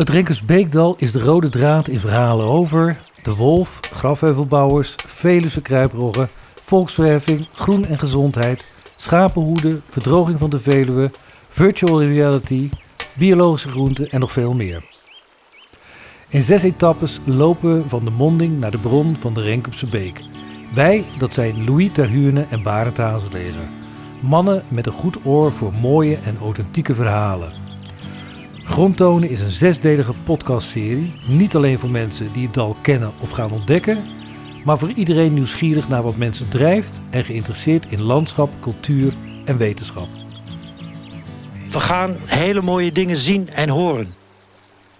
Het Renkersbeekdal is de rode draad in verhalen over de wolf, grafheuvelbouwers, Veluwe kruiproggen, volksverheffing, groen en gezondheid, schapenhoeden, verdroging van de Veluwe, virtual reality, biologische groenten en nog veel meer. In zes etappes lopen we van de monding naar de bron van de Renkopse Beek. Wij, dat zijn Louis Terhuurne en Barend Hazelegen. Mannen met een goed oor voor mooie en authentieke verhalen. Grondtonen is een zesdelige podcastserie. Niet alleen voor mensen die het dal kennen of gaan ontdekken, maar voor iedereen nieuwsgierig naar wat mensen drijft en geïnteresseerd in landschap, cultuur en wetenschap. We gaan hele mooie dingen zien en horen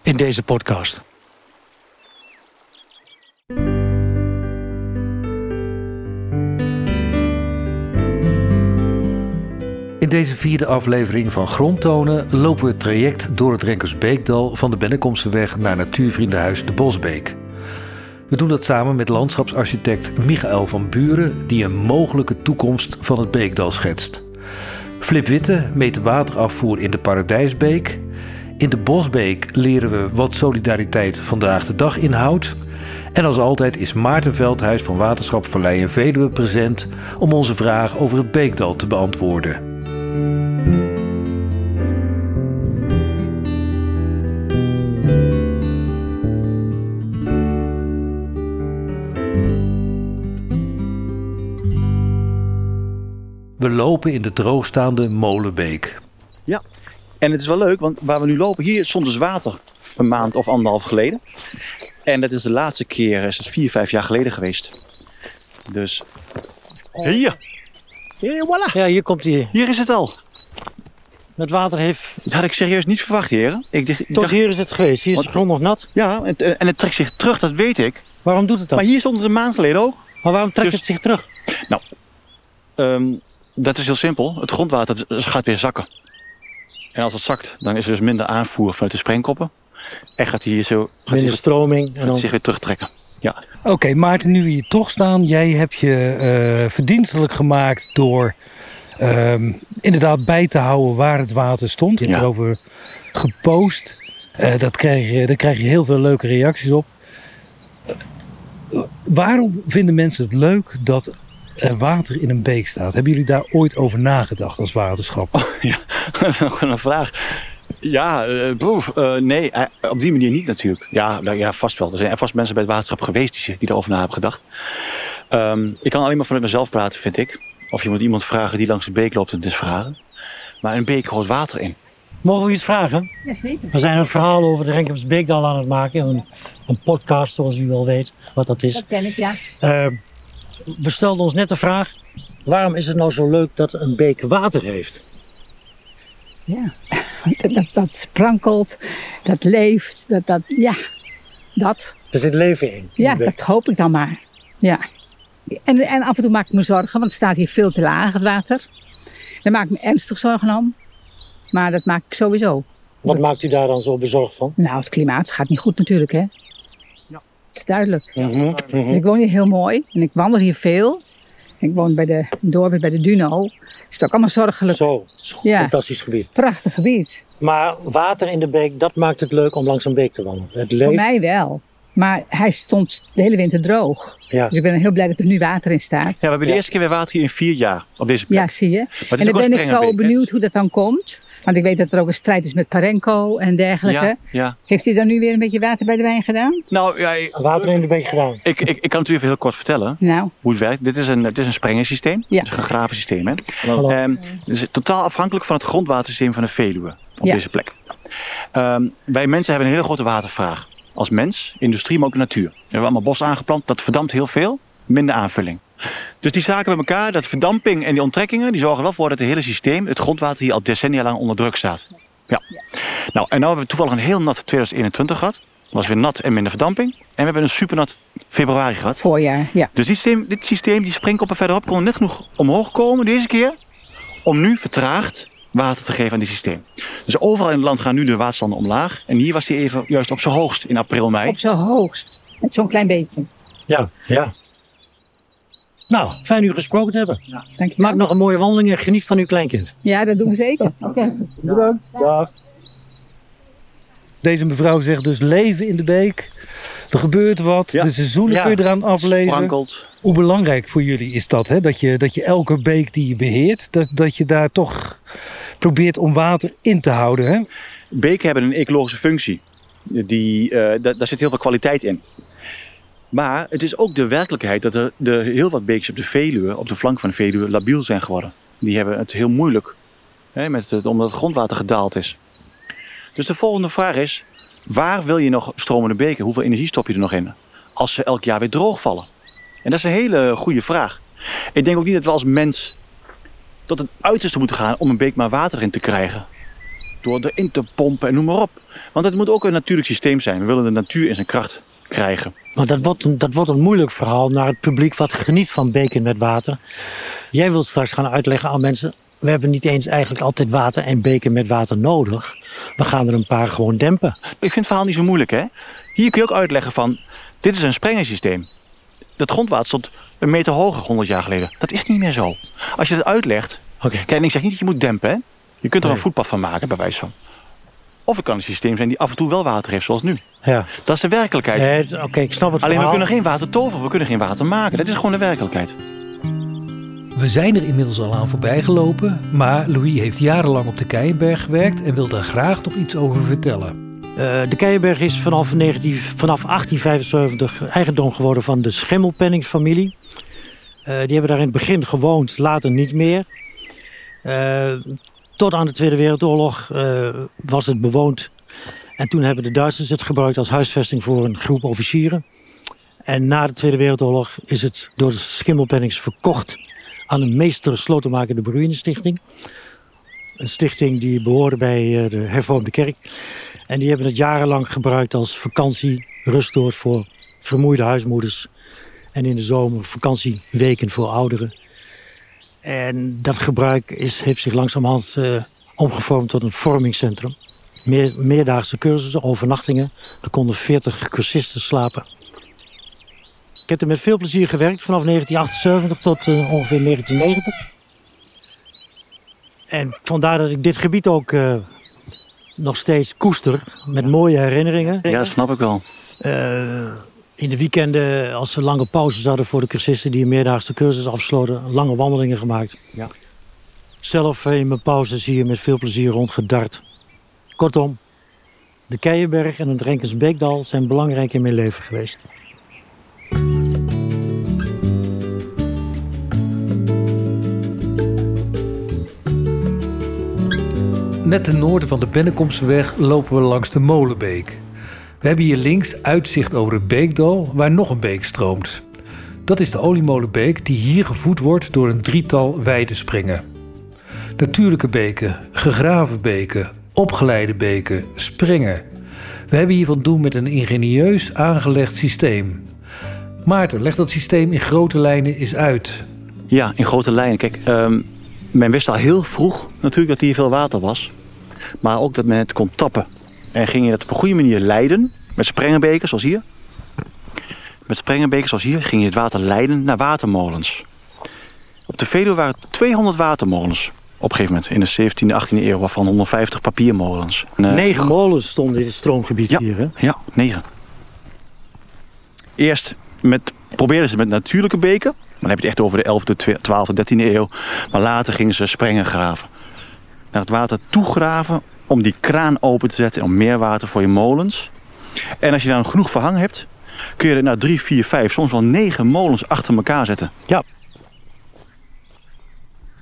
in deze podcast. Deze vierde aflevering van Grondtonen lopen we het traject door het Renkersbeekdal van de Bennekomseweg naar Natuurvriendenhuis de Bosbeek. We doen dat samen met landschapsarchitect Michael van Buren, die een mogelijke toekomst van het Beekdal schetst. Flip Witte meet waterafvoer in de Paradijsbeek. In de Bosbeek leren we wat solidariteit vandaag de dag inhoudt. En als altijd is Maarten Veldhuis van Waterschap Vallei en Veluwe present om onze vraag over het Beekdal te beantwoorden. We lopen in de droogstaande Molenbeek. Ja, en het is wel leuk, want waar we nu lopen, hier stond dus water een maand of anderhalf geleden. En dat is de laatste keer, is het vier, vijf jaar geleden geweest. Dus hier, hier, voilà, Ja, hier komt hij. hier is het al. Het water heeft... Dat had ik serieus niet verwacht, heren. Ik dacht, Tot dacht hier is het geweest. Hier is de Wat- grond nog nat. ja, en, en het trekt zich terug, dat weet ik. Waarom doet het dat? Maar hier stond het een maand geleden ook. Maar waarom trekt Dus- het zich terug? Ehm, dat is heel simpel. Het grondwater gaat weer zakken. En als het zakt, dan is er dus minder aanvoer vanuit de sprengkoppen. En gaat hij hier zo gaat Minder zich, stroming. En dan... zich weer terugtrekken. Ja, Oké, Maarten, nu we hier toch staan. Jij hebt je eh, verdienstelijk gemaakt door ehm, inderdaad bij te houden waar het water stond. Je hebt Ja. erover gepost. Eh, dat krijg je, daar krijg je heel veel leuke reacties op. Eh, waarom vinden mensen het leuk dat er water in een beek staat? Hebben jullie daar ooit over nagedacht als waterschap? ja. nog een vraag. Ja, eh, boef, eh, nee, eh, op die manier niet natuurlijk. Ja, nou, ja, vast wel. Er zijn vast mensen bij het waterschap geweest die, die erover na hebben gedacht. Ehm, ik kan alleen maar vanuit mezelf praten, vind ik. Of je moet iemand vragen die langs de beek loopt en het is vragen. Maar een beek hoort water in. Mogen we iets vragen? Jazeker. We zijn een verhaal over de Renkers Beekdal aan het maken. Een, een podcast, zoals u wel weet wat dat is. Dat ken ik, ja. We stelden ons net de vraag... Waarom is het nou zo leuk dat een beek water heeft? ja. Dat, dat, dat sprankelt, dat leeft, dat, dat, ja, dat. Er zit leven in. Ja, dat hoop ik dan maar. Ja. En, en af en toe maak ik me zorgen, want het staat hier veel te laag, het water. Daar maak ik me ernstig zorgen om. Maar dat maak ik sowieso. Wat maakt u daar dan zo bezorgd van? Nou, het klimaat gaat niet goed natuurlijk, hè. Is duidelijk. Mhm, Dus mhm. ik woon hier heel mooi en ik wandel hier veel. Ik woon bij de dorp bij de Duno. Is het ook allemaal zorgelijk. Zo, Ja. fantastisch gebied. Prachtig gebied. Maar water in de beek, dat maakt het leuk om langs een beek te wandelen. Het Voor leeft. mij wel. Maar hij stond de hele winter droog. Ja. Dus ik ben heel blij dat er nu water in staat. Ja, we hebben de Ja. eerste keer weer water hier in vier jaar op deze plek. Ja, zie je. En dan ben ik zo hè? benieuwd hoe dat dan komt. Want ik weet dat er ook een strijd is met Parenco en dergelijke. Ja, ja. Heeft hij dan nu weer een beetje water bij de wijn gedaan? Nou, ja, ik, Water in de beek gedaan. ik, ik, ik kan het u even heel kort vertellen Nou, hoe het werkt. Dit is een, het is een sprengensysteem. Ja. Het is een gegraven systeem. Hè? Hallo. Ehm, het is totaal afhankelijk van het grondwatersysteem van de Veluwe op Ja. deze plek. Ehm, wij mensen hebben een hele grote watervraag. Als mens, industrie, maar ook natuur. We hebben allemaal bos aangeplant, dat verdampt heel veel, minder aanvulling. Dus die zaken bij elkaar, dat verdamping en die onttrekkingen, die zorgen er wel voor dat het hele systeem, het grondwater hier al decennia lang onder druk staat. Ja. Nou, en nu hebben we toevallig een heel nat 2021 gehad. Was weer nat en minder verdamping. En we hebben een supernat februari gehad. voorjaar, ja. Dus dit systeem, dit systeem die springkoppen verderop konden net genoeg omhoog komen deze keer. Om nu vertraagd water te geven aan dit systeem. Dus overal in het land gaan nu de waterstanden omlaag. En hier was die even juist op zijn hoogst in april, mei. Op zijn hoogst. Met zo'n klein beetje. Ja, ja. Nou, fijn u gesproken te hebben. Dank je Maak nog een mooie wandeling en geniet van uw kleinkind. Ja, dat doen we zeker. Oké. Bedankt. Dag. Deze mevrouw zegt dus leven in de beek. Er gebeurt wat. Ja. De seizoenen Ja. kun je eraan aflezen. Hoe belangrijk voor jullie is dat? Hè? Dat, je, dat je elke beek die je beheert, dat, dat je daar toch probeert om water in te houden. Hè? Beken hebben een ecologische functie. Die, eh, da- daar zit heel veel kwaliteit in. Maar het is ook de werkelijkheid dat er de, heel wat beekjes op de Veluwe, op de flank van de Veluwe, labiel zijn geworden. Die hebben het heel moeilijk, hè, met het, omdat het grondwater gedaald is. Dus de volgende vraag is, waar wil je nog stromende beken? Hoeveel energie stop je er nog in? Als ze elk jaar weer droog vallen. En dat is een hele goede vraag. Ik denk ook niet dat we als mens tot het uiterste moeten gaan om een beek maar water erin te krijgen door erin te pompen en noem maar op. Want het moet ook een natuurlijk systeem zijn. We willen de natuur in zijn kracht krijgen. Maar dat wordt, een, dat wordt een moeilijk verhaal naar het publiek wat geniet van beken met water. Jij wilt straks gaan uitleggen aan mensen. We hebben niet eens eigenlijk altijd water en beken met water nodig. We gaan er een paar gewoon dempen. Ik vind het verhaal niet zo moeilijk, hè? Hier kun je ook uitleggen van, dit is een sprengensysteem. Dat grondwater stond een meter hoger 100 jaar geleden. Dat is niet meer zo. Als je dat uitlegt... Kijk, en ik zeg niet dat je moet dempen, hè? Je kunt er Nee. een voetpad van maken, bij wijze van. Of het kan een systeem zijn die af en toe wel water heeft, zoals nu. Ja. Dat is de werkelijkheid. Nee, Oké, ik snap het Alleen we kunnen geen water toveren, we kunnen geen water maken. Dat is gewoon de werkelijkheid. We zijn er inmiddels al aan voorbij gelopen, maar Louis heeft jarenlang op de Keienberg gewerkt en wil daar graag nog iets over vertellen. Eh, de Keienberg is vanaf, 19, vanaf 1875 eigendom geworden van de Schimmelpenningsfamilie. Eh, die hebben daar in het begin gewoond, later niet meer. Eh, tot aan de Tweede Wereldoorlog was het bewoond. En toen hebben de Duitsers het gebruikt als huisvesting voor een groep officieren. En na de Tweede Wereldoorlog is het door de Schimmelpennings verkocht aan een meester slotenmaker de Bruine Stichting. Een stichting die behoorde bij eh, de hervormde kerk. En die hebben het jarenlang gebruikt als vakantie, rustoord voor vermoeide huismoeders. En in de zomer vakantieweken voor ouderen. En dat gebruik is, heeft zich langzamerhand eh omgevormd tot een vormingscentrum. Meer, meerdaagse cursussen, overnachtingen. Er konden 40 cursisten slapen. Ik heb er met veel plezier gewerkt vanaf 1978 tot eh, ongeveer 1990. En vandaar dat ik dit gebied ook eh, nog steeds koester met mooie herinneringen. Ja, dat snap ik wel. Eh, in de weekenden, als ze lange pauzes hadden voor de cursisten die een meerdaagse cursus afsloten, lange wandelingen gemaakt. Ja. Zelf in mijn pauzes hier met veel plezier rondgedart. Kortom, de Keienberg en het Renkensbeekdal zijn belangrijk in mijn leven geweest. Net ten noorden van de Bennekomseweg lopen we langs de Molenbeek. We hebben hier links uitzicht over het beekdal waar nog een beek stroomt. Dat is de Oliemolenbeek die hier gevoed wordt door een drietal weidespringen. Natuurlijke beken, gegraven beken, opgeleide beken, springen. We hebben hier van doen met een ingenieus aangelegd systeem. Maarten, leg dat systeem in grote lijnen eens uit. Ja, in grote lijnen. Kijk, ehm, men wist al heel vroeg natuurlijk dat hier veel water was. Maar ook dat men het kon tappen. En ging je dat op een goede manier leiden. Met sprengenbekers zoals hier. Met sprengenbekers zoals hier ging je het water leiden naar watermolens. Op de Veluwe waren 200 watermolens. Op een gegeven moment in de 17e, 18e eeuw. Waarvan 150 papiermolens. En, eh, Negen molens stonden in het stroomgebied Ja. hier. Hè? Ja, negen. Eerst met, probeerden ze met natuurlijke beken. Maar dan heb je het echt over de 11e, 12e, 13e eeuw. Maar later gingen ze sprengen graven. Naar het water toegraven om die kraan open te zetten. Om meer water voor je molens. En als je dan genoeg verhang hebt, kun je er nou drie, vier, vijf, soms wel negen molens achter elkaar zetten. Ja.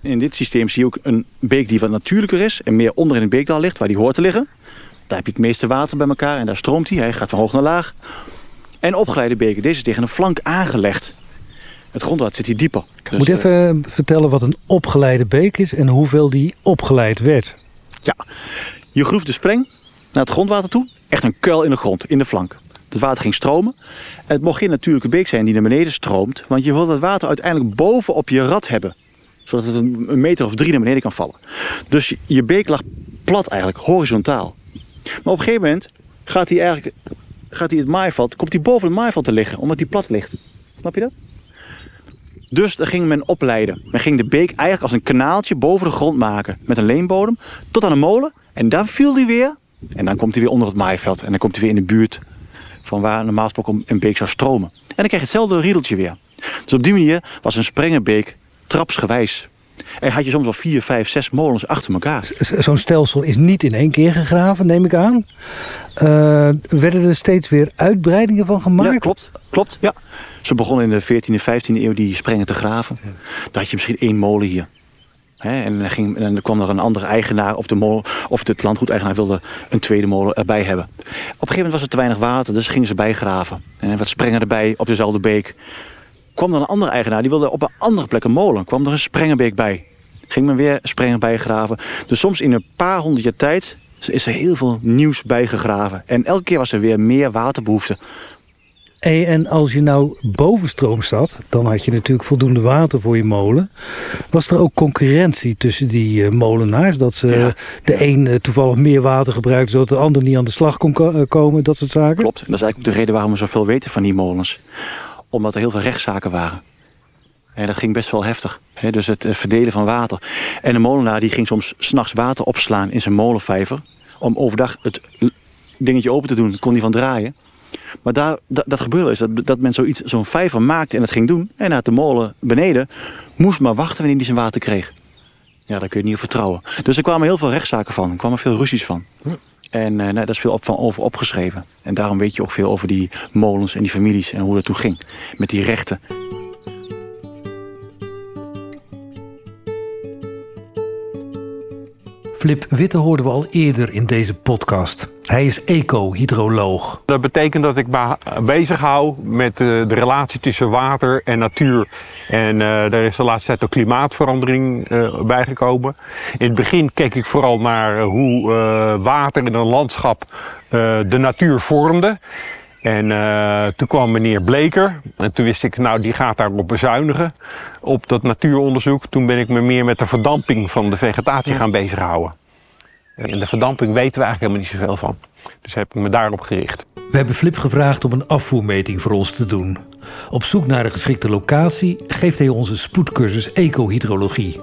In dit systeem zie je ook een beek die wat natuurlijker is. En meer onder in het beekdal ligt, waar die hoort te liggen. Daar heb je het meeste water bij elkaar en daar stroomt hij. Hij gaat van hoog naar laag. En opgeleide beken, deze is tegen een flank aangelegd. Het grondwater zit hier dieper. Ik Dus, moet eh, even vertellen wat een opgeleide beek is en hoeveel die opgeleid werd. Je groeft de spreng naar het grondwater toe. Echt een kuil in de grond, in de flank. Het water ging stromen. En het mocht geen natuurlijke beek zijn die naar beneden stroomt. Want je wil het water uiteindelijk boven op je rad hebben. Zodat het een meter of drie naar beneden kan vallen. Dus je- je beek lag plat eigenlijk, horizontaal. Maar op een gegeven moment gaat hij eigenlijk gaat hij het maaiveld, komt hij boven het maaiveld te liggen. Omdat hij plat ligt. Snap je dat? Dus dan ging men opleiden. Men ging de beek eigenlijk als een kanaaltje boven de grond maken. Met een leenbodem. Tot aan de molen. En daar viel hij weer En dan komt hij weer onder het maaiveld. En dan komt hij weer in de buurt van waar normaal gesproken een beek zou stromen. En dan krijg je hetzelfde riedeltje weer. Dus op die manier was een Sprengenbeek trapsgewijs. En had je soms wel vier, vijf, zes molens achter elkaar. Zo'n stelsel is niet in één keer gegraven, neem ik aan. Eh, werden er steeds weer uitbreidingen van gemaakt? Ja, klopt. klopt ja. Ze begonnen in de 14e, 15e eeuw die sprengen te graven. Dan had je misschien één molen hier. En, dan ging, en dan kwam er een andere eigenaar of, de molen, of het landgoedeigenaar wilde een tweede molen erbij hebben. Op een gegeven moment was er te weinig water, dus gingen ze bijgraven. En wat sprengen erbij op dezelfde beek. Kwam er een andere eigenaar, die wilde op een andere plek een molen. Kwam er een sprengenbeek bij. Ging men weer sprengen bijgraven. Dus soms in een paar honderd jaar tijd is er heel veel nieuws bijgegraven. En elke keer was er weer meer waterbehoefte. Hey, en als je nou bovenstroom zat, dan had je natuurlijk voldoende water voor je molen. Was er ook concurrentie tussen die eh, molenaars? Dat ze Ja. de een eh, toevallig meer water gebruikte, zodat de ander niet aan de slag kon ko- eh, komen, dat soort zaken? Klopt. En dat is eigenlijk ook de reden waarom we zoveel weten van die molens. Omdat er heel veel rechtszaken waren. En dat ging best wel heftig. dus het verdelen van water. En de molenaar die ging soms s'nachts water opslaan in zijn molenvijver. Om overdag het dingetje open te doen. Kon hij van draaien. Maar daar, dat, dat gebeurde is dat, dat men zoiets, zo'n vijver maakte en het ging doen. En uit de molen beneden moest maar wachten wanneer hij zijn water kreeg. Ja, daar kun je niet op vertrouwen. Dus er kwamen heel veel rechtszaken van. Er kwamen veel ruzies van. En eh, nou, daar is veel op, van over opgeschreven. En daarom weet je ook veel over die molens en die families en hoe dat toen ging. Met die rechten. Flip Witte hoorden we al eerder in deze podcast. Hij is eco-hydroloog. Dat betekent dat ik me bezig hou met eh, de relatie tussen water en natuur. En eh er is de laatste tijd ook klimaatverandering eh, bijgekomen. In het begin keek ik vooral naar hoe water in een landschap de natuur vormde. En eh, toen kwam meneer Bleker. En toen wist ik, nou die gaat daarop bezuinigen. Op dat natuuronderzoek. Toen ben ik me meer met de verdamping van de vegetatie gaan bezighouden. En de verdamping weten we eigenlijk helemaal niet zoveel van. Dus heb ik me daarop gericht. We hebben Flip gevraagd om een afvoermeting voor ons te doen. Op zoek naar een geschikte locatie geeft hij ons een spoedcursus eco-hydrologie.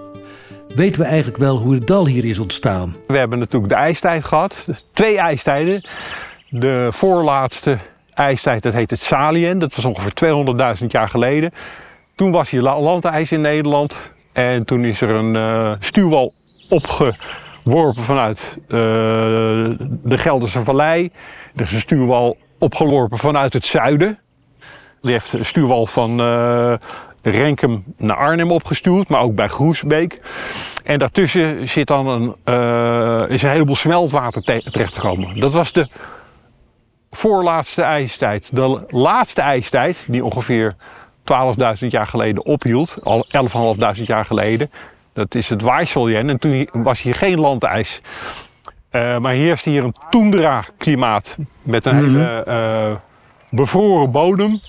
Weten we eigenlijk wel hoe het dal hier is ontstaan? We hebben natuurlijk de ijstijd gehad. Twee ijstijden. De voorlaatste ijstijd, dat heet het Salien. Dat was ongeveer 200.000 jaar geleden. Toen was hier la- landijs in Nederland. En toen is er een eh, stuwwal opgeworpen vanuit eh, de Gelderse Vallei. Er is een stuwwal opgeworpen vanuit het zuiden. Die heeft een stuwwal van eh, Renkum naar Arnhem opgestuurd, maar ook bij Groesbeek. En daartussen zit dan een, is een heleboel smeltwater te- terechtgekomen. Dat was de voorlaatste ijstijd. De laatste ijstijd, die ongeveer 12.000 jaar geleden ophield, al 11.500 jaar geleden, dat is het Weisseljen. En toen was hier geen landijs. Eh, maar heerst hier een toendra-klimaat met een hele eh, bevroren bodem.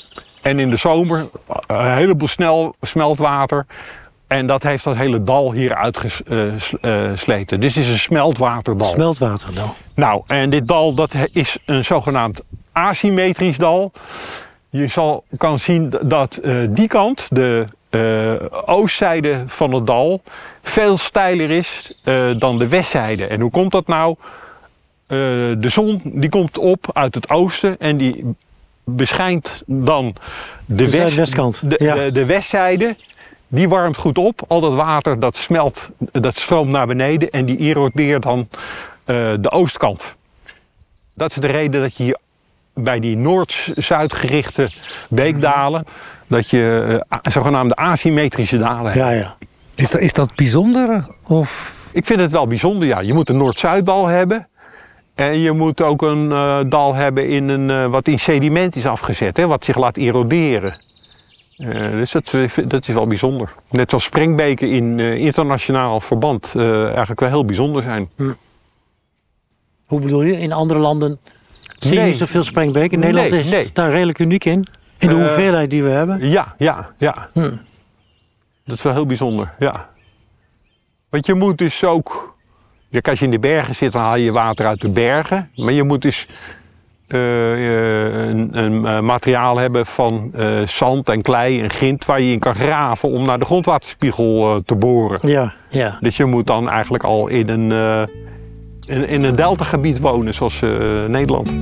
En in de zomer een heleboel snel smeltwater. En dat heeft dat hele dal hier uitgesleten. dus het is een smeltwaterdal. Smeltwater nou. En dit dal dat is een zogenaamd asymmetrisch dal. Je zal, kan zien dat eh, die kant, de eh, oostzijde van het dal, veel steiler is eh, dan de westzijde. En hoe komt dat nou? Eh, de zon die komt op uit het oosten en die beschijnt dan de, De west, zuidwestkant, de, ja. de, de westzijde. Die warmt goed op. Al dat water dat smelt, dat stroomt naar beneden en die erodeert dan eh, de oostkant. Dat is de reden dat je hier bij die noord-zuid gerichte beekdalen, dat je eh, zogenaamde asymmetrische dalen hebt. Ja, ja. Is dat, is dat bijzonder? Of Ik vind het wel bijzonder, ja. Je moet een Noord-Zuiddal hebben. En je moet ook een eh, dal hebben in een, wat in sediment is afgezet, hè, wat zich laat eroderen. Eh, dus dat, eh, dat is wel bijzonder. Net zoals springbeken in eh, internationaal verband eigenlijk wel heel bijzonder zijn. Hoe bedoel je? In andere landen zie je Nee. niet zoveel sprengbeken. In Nederland Nee, is nee. daar redelijk uniek in. In de hoeveelheid die we hebben. Ja, ja, ja. Hm. Dat is wel heel bijzonder, ja. Want je moet dus ook... Kijk, als je in de bergen zit, dan haal je water uit de bergen. Maar je moet dus een, een eh, materiaal hebben van eh, zand en klei en grind... waar je in kan graven om naar de grondwaterspiegel eh, te boren. Ja, ja. Dus je moet dan eigenlijk al in een, eh, in, in een deltagebied wonen zoals uh, Nederland.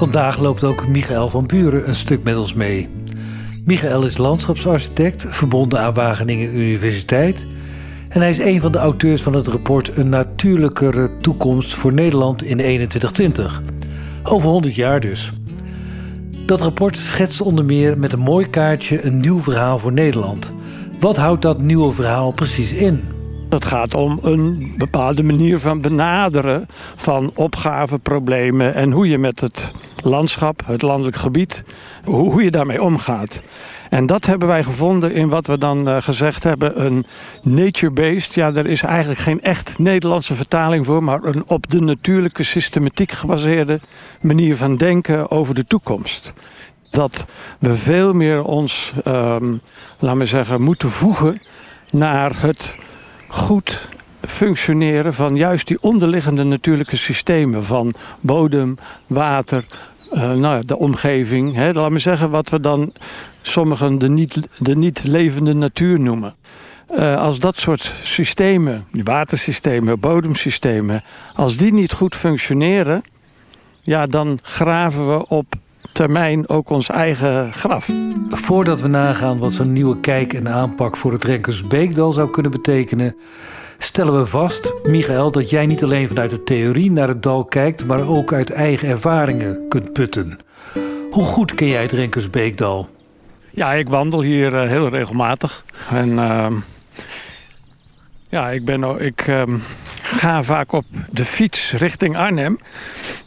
Vandaag loopt ook Michael van Buren een stuk met ons mee. Michael is landschapsarchitect, verbonden aan Wageningen Universiteit. En hij is een van de auteurs van het rapport Een natuurlijkere toekomst voor Nederland in 2120. Over 100 jaar dus. Dat rapport schetst onder meer met een mooi kaartje een nieuw verhaal voor Nederland. Wat houdt dat nieuwe verhaal precies in? Het gaat om een bepaalde manier van benaderen van opgaven, problemen en hoe je met het landschap, het landelijk gebied, hoe je daarmee omgaat. En dat hebben wij gevonden in wat we dan uh, gezegd hebben, een nature-based. Ja, er is eigenlijk geen echt Nederlandse vertaling voor, maar een op de natuurlijke systematiek gebaseerde manier van denken over de toekomst. Dat we veel meer ons, um, laten we zeggen, moeten voegen naar het goed functioneren van juist die onderliggende natuurlijke systemen van bodem, water, uh, nou, de omgeving. Hè, laat me zeggen wat we dan sommigen de niet, de niet levende natuur noemen. Uh, als dat soort systemen, watersystemen, bodemsystemen, als die niet goed functioneren, ja, dan graven we op termijn ook ons eigen graf. Voordat we nagaan wat zo'n nieuwe kijk en aanpak voor het Renkersbeekdal zou kunnen betekenen, stellen we vast, Michael, dat jij niet alleen vanuit de theorie naar het dal kijkt, maar ook uit eigen ervaringen kunt putten. Hoe goed ken jij het Renkersbeekdal? Ja, ik wandel hier uh, heel regelmatig. En uh, ja, ik, ben, ik uh, ga vaak op de fiets richting Arnhem.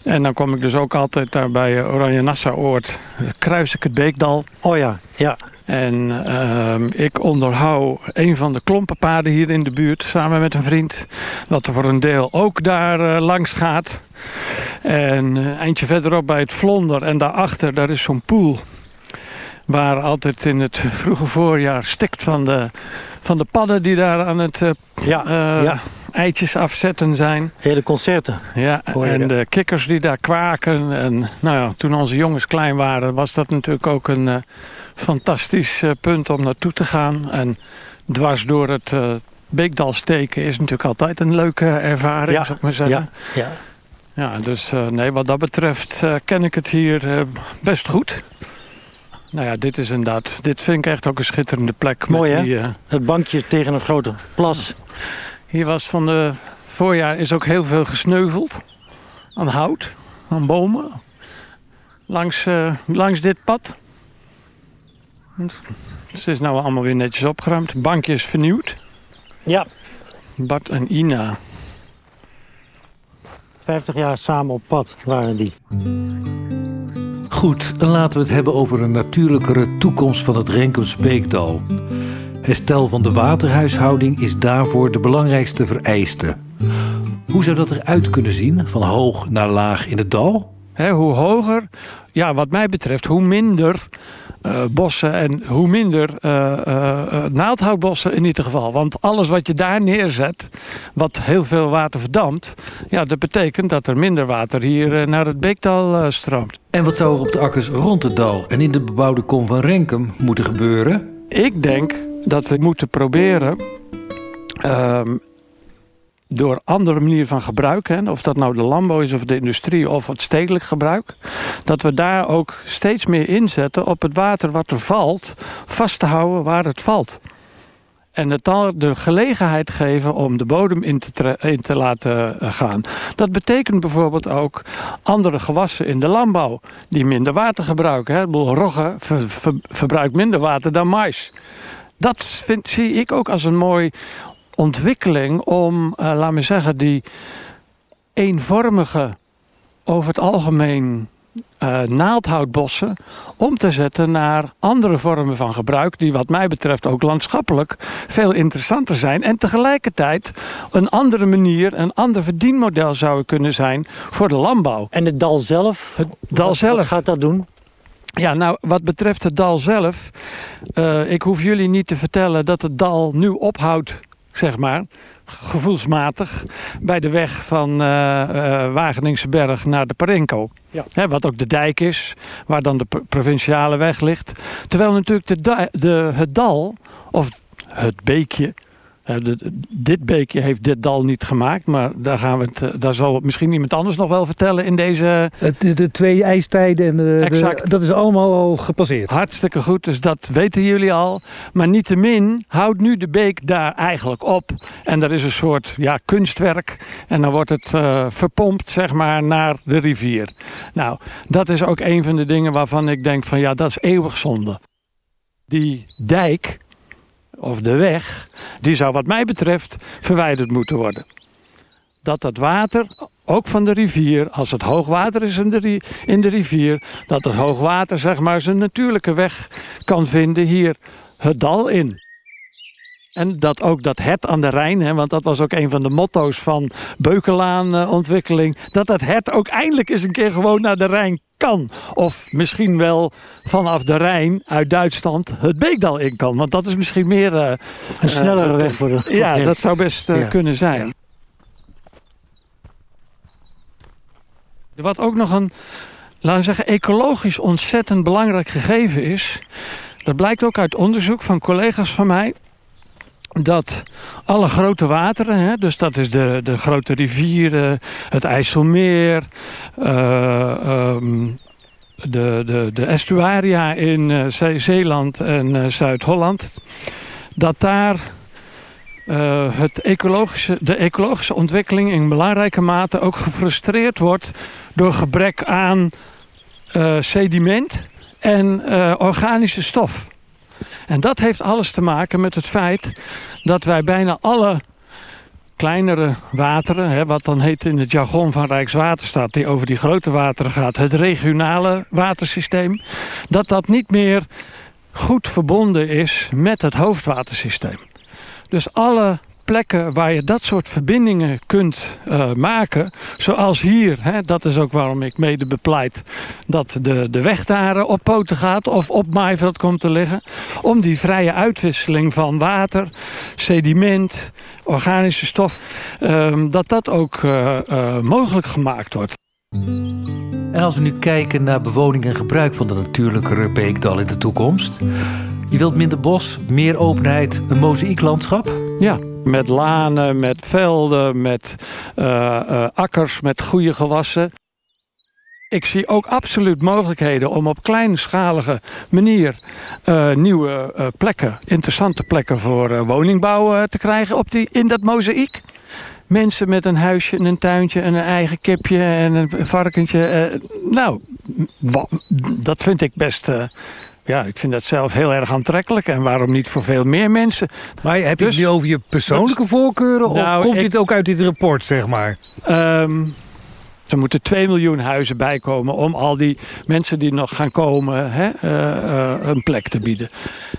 En dan kom ik dus ook altijd daar bij Oranje Nassau-oord. Kruis ik het Beekdal. Oh ja, ja. En uh, ik onderhoud een van de klompenpaden hier in de buurt samen met een vriend. Dat voor een deel ook daar uh, langs gaat. En uh, eindje verderop bij het Vlonder en daarachter daar is zo'n poel. Waar altijd in het vroege voorjaar stikt van de, van de padden die daar aan het ja, ja. eitjes afzetten zijn. Hele concerten. Ja, en de kikkers die daar kwaken. En nou ja, toen onze jongens klein waren was dat natuurlijk ook een fantastisch uh, punt om naartoe te gaan. En dwars door het Beekdal steken is natuurlijk altijd een leuke ervaring, ja, zou ik maar zeggen. Ja, ja. ja dus nee, wat dat betreft ken ik het hier best goed. Nou ja, dit is inderdaad, dit vind ik echt ook een schitterende plek. Mooi met die, hè? het bankje tegen een grote plas. Hier was van de voorjaar is ook heel veel gesneuveld. Aan hout, aan bomen. Langs, langs dit pad. Dus het is nou allemaal weer netjes opgeruimd. Bankje is vernieuwd. Ja. Bart en Ina. 50 jaar samen op pad waren die. Goed, laten we het hebben over een natuurlijkere toekomst van het Renkumsbeekdal. Herstel van de waterhuishouding is daarvoor de belangrijkste vereiste. Hoe zou dat eruit kunnen zien, van hoog naar laag in het dal? Hoe hoger, ja, wat mij betreft, hoe minder uh, bossen en hoe minder uh, uh, naaldhoutbossen in ieder geval. Want alles wat je daar neerzet, wat heel veel water verdampt, ja, dat betekent dat er minder water hier naar het beekdal stroomt. En wat zou er op de akkers rond het dal en in de bebouwde kom van Renkum moeten gebeuren? Ik denk dat we moeten proberen ehm, door andere manieren van gebruik, of dat nou de landbouw is of de industrie of het stedelijk gebruik, dat we daar ook steeds meer inzetten op het water wat er valt, vast te houden waar het valt. En het dan de gelegenheid geven om de bodem in te, laten eh, gaan. Dat betekent bijvoorbeeld ook andere gewassen in de landbouw die minder water gebruiken. Hè. Rogge ver, verbruikt minder water dan mais. Dat vind, zie ik ook als een mooi ontwikkeling om, uh, laat me zeggen, die eenvormige, over het algemeen uh, naaldhoutbossen om te zetten naar andere vormen van gebruik, die wat mij betreft ook landschappelijk veel interessanter zijn. En tegelijkertijd een andere manier, een ander verdienmodel zou kunnen zijn voor de landbouw. En het dal zelf? Het dal wat, zelf. Wat gaat dat doen? Ja, nou, wat betreft het dal zelf, uh, ik hoef jullie niet te vertellen dat het dal nu ophoudt zeg maar, gevoelsmatig, bij de weg van uh, uh, Wageningse Berg naar de Parenco. Ja. Hè, wat ook de dijk is, waar dan de provinciale weg ligt. Terwijl natuurlijk de, de, het dal, of het beekje, dit beekje heeft dit dal niet gemaakt, maar daar, gaan we het, eh, daar zal misschien iemand anders nog wel vertellen in deze... De, de twee ijstijden, en de, exact. dat is allemaal al gepasseerd. Hartstikke goed, dus dat weten jullie al. Maar niettemin houdt nu de beek daar eigenlijk op. En er is een soort ja, kunstwerk en dan wordt het uh, verpompt zeg maar naar de rivier. Nou, dat is ook een van de dingen waarvan ik denk van ja, dat is eeuwig zonde. Die dijk, of de weg, die zou wat mij betreft verwijderd moeten worden. Dat dat water, ook van de rivier, als het hoogwater is in de, in de rivier, dat het hoogwater zeg maar zijn natuurlijke weg kan vinden hier het dal in. En dat ook dat het aan de Rijn, hè, want dat was ook een van de motto's van Beukelaanontwikkeling, dat dat het ook eindelijk eens een keer gewoon naar de Rijn kan. Of misschien wel vanaf de Rijn uit Duitsland het Beekdal in kan. Want dat is misschien meer... Uh, een snellere uh, weg voor de... ja, dat zou best ja. kunnen zijn. Wat ook nog een, laten we zeggen, ecologisch ontzettend belangrijk gegeven is... Dat blijkt ook uit onderzoek van collega's van mij dat alle grote wateren, hè, dus dat is de, de grote rivieren, het IJsselmeer, uh, um, de, de, de estuaria in uh, Zeeland en uh, Zuid-Holland, dat daar het ecologische, de ecologische ontwikkeling in belangrijke mate ook gefrustreerd wordt door gebrek aan sediment en organische stof. En dat heeft alles te maken met het feit dat wij bijna alle kleinere wateren, hè, wat dan heet in het jargon van Rijkswaterstaat, die over die grote wateren gaat, het regionale watersysteem, dat dat niet meer goed verbonden is met het hoofdwatersysteem. Dus alle plekken waar je dat soort verbindingen kunt uh, maken. Zoals hier, hè, dat is ook waarom ik mede bepleit dat de, de weg daar op poten gaat of op maaiveld komt te liggen. Om die vrije uitwisseling van water, sediment, organische stof, uh, dat dat ook uh, mogelijk gemaakt wordt. En als we nu kijken naar bewoning en gebruik van de natuurlijke beekdal in de toekomst. Je wilt minder bos, meer openheid, een mozaïeklandschap? Ja, met lanen, met velden, met uh, uh, akkers, met goede gewassen. Ik zie ook absoluut mogelijkheden om op kleinschalige manier uh, nieuwe plekken, interessante plekken voor woningbouw te krijgen op die, in dat mozaïek. Mensen met een huisje en een tuintje en een eigen kipje en een varkentje. nou, dat vind ik best ja, ik vind dat zelf heel erg aantrekkelijk. En waarom niet voor veel meer mensen? Maar heb je dus, het nu over je persoonlijke voorkeuren? of nou, komt dit ook uit dit rapport, zeg maar? Um, er moeten 2 miljoen huizen bijkomen om al die mensen die nog gaan komen hè, uh, uh, een plek te bieden.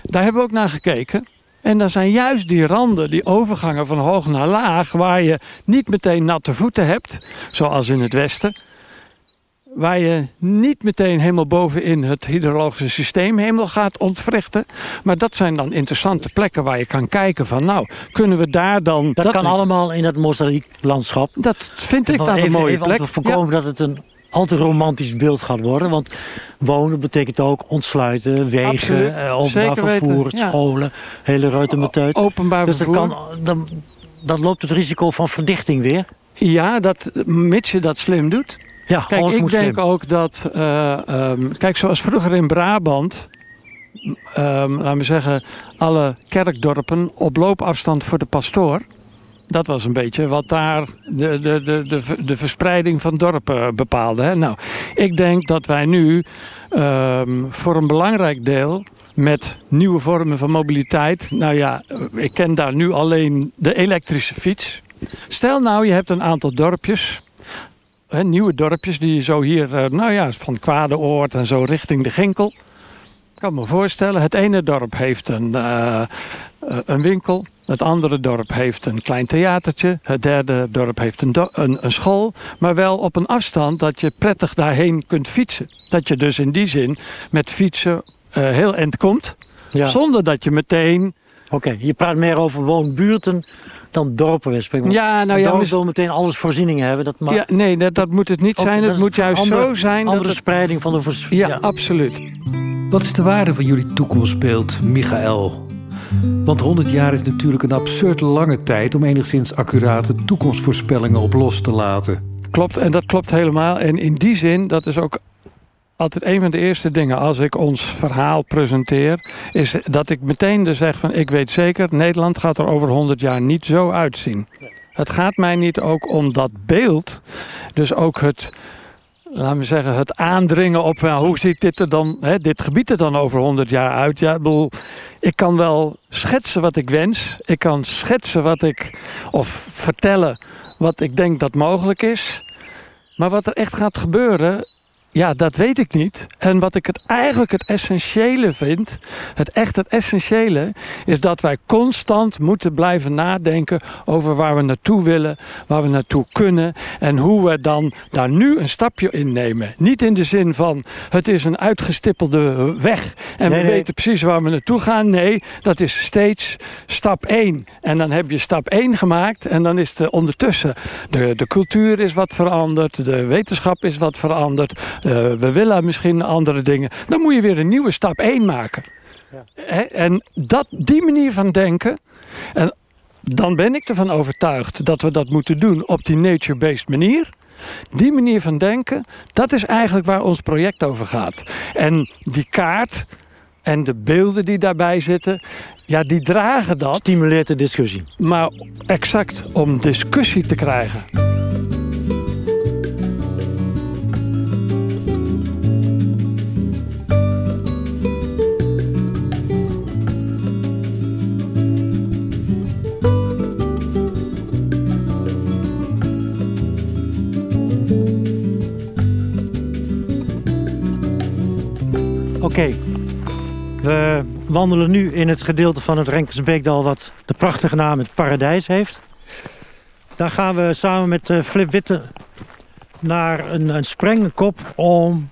Daar hebben we ook naar gekeken. En dat zijn juist die randen, die overgangen van hoog naar laag, waar je niet meteen natte voeten hebt, zoals in het westen waar je niet meteen helemaal bovenin het hydrologische systeem helemaal gaat ontwrichten. Maar dat zijn dan interessante plekken waar je kan kijken van nou, kunnen we daar dan... Dat, kan allemaal in het mozaïeklandschap. Dat vind ik dan een mooie even plek. Te voorkomen dat het een antiromantisch beeld gaat worden. Want wonen betekent ook ontsluiten, wegen, eh, openbaar vervoer, scholen, hele reutemeteut. Openbaar dus vervoer. Dus dan loopt het risico van verdichting weer. Ja, dat, mits je dat slim doet. Ja, kijk, ik denk ook dat, uh, um, kijk, zoals vroeger in Brabant, um, laten we zeggen, alle kerkdorpen op loopafstand voor de pastoor. Dat was een beetje wat daar de, de, de, de, de verspreiding van dorpen bepaalde. Hè? Nou, ik denk dat wij nu um, voor een belangrijk deel met nieuwe vormen van mobiliteit. Nou ja, ik ken daar nu alleen de elektrische fiets. Stel nou, je hebt een aantal dorpjes nieuwe dorpjes die zo hier, uh, nou ja, van Kwadeoord en zo richting de Ginkel. Ik kan me voorstellen, het ene dorp heeft een, uh, een winkel. Het andere dorp heeft een klein theatertje. Het derde dorp heeft een, een, een, school. Maar wel op een afstand dat je prettig daarheen kunt fietsen. Dat je dus in die zin met fietsen heel eind komt. Ja. Zonder dat je meteen Oké, je praat meer over woonbuurten dan dorpen. bij spreken. Ja, nou ja, dorp wil meteen alles voorzieningen hebben. Dat mag ja nee, dat, dat moet het niet ook- zijn. dat Het moet juist andere- zo zijn dat andere het... spreiding van de vers- Ja, absoluut. Wat is de waarde van jullie toekomstbeeld, Michael? Want 100 jaar is natuurlijk een absurd lange tijd om enigszins accurate toekomstvoorspellingen op los te laten. Klopt, en dat klopt helemaal. En in die zin, dat is ook altijd een van de eerste dingen als ik ons verhaal presenteer, is dat ik meteen dus zeg van ik weet zeker, Nederland gaat er over 100 jaar niet zo uitzien. Het gaat mij niet ook om dat beeld, dus ook het, laten we zeggen, het aandringen op wel, hoe ziet dit er dan, hè, dit gebied er dan over 100 jaar uit? Ja, ik bedoel, ik kan wel schetsen wat ik wens, ik kan schetsen wat ik, of vertellen wat ik denk dat mogelijk is. Maar wat er echt gaat gebeuren, ja, dat weet ik niet. En wat ik het eigenlijk het essentiële vind, het echt het essentiële, is dat wij constant moeten blijven nadenken over waar we naartoe willen, waar we naartoe kunnen en hoe we dan daar nu een stapje in nemen. Niet in de zin van het is een uitgestippelde weg en Nee, we nee. weten precies waar we naartoe gaan. Nee, dat is steeds stap 1. En dan heb je stap 1 gemaakt en dan is het ondertussen de, de cultuur is wat veranderd, de wetenschap is wat veranderd, we willen misschien andere dingen. Dan moet je weer een nieuwe stap 1 maken. Hè, En dat, die manier van denken, en dan ben ik ervan overtuigd dat we dat moeten doen op die nature-based manier. Die manier van denken, dat is eigenlijk waar ons project over gaat. En die kaart en de beelden die daarbij zitten, ja, die dragen dat. Stimuleert de discussie. Maar exact om discussie te krijgen. Oké. We wandelen nu in het gedeelte van het Renkersbeekdal wat de prachtige naam het Paradijs heeft. Daar gaan we samen met eh, Flip Witte naar een, een sprengkop om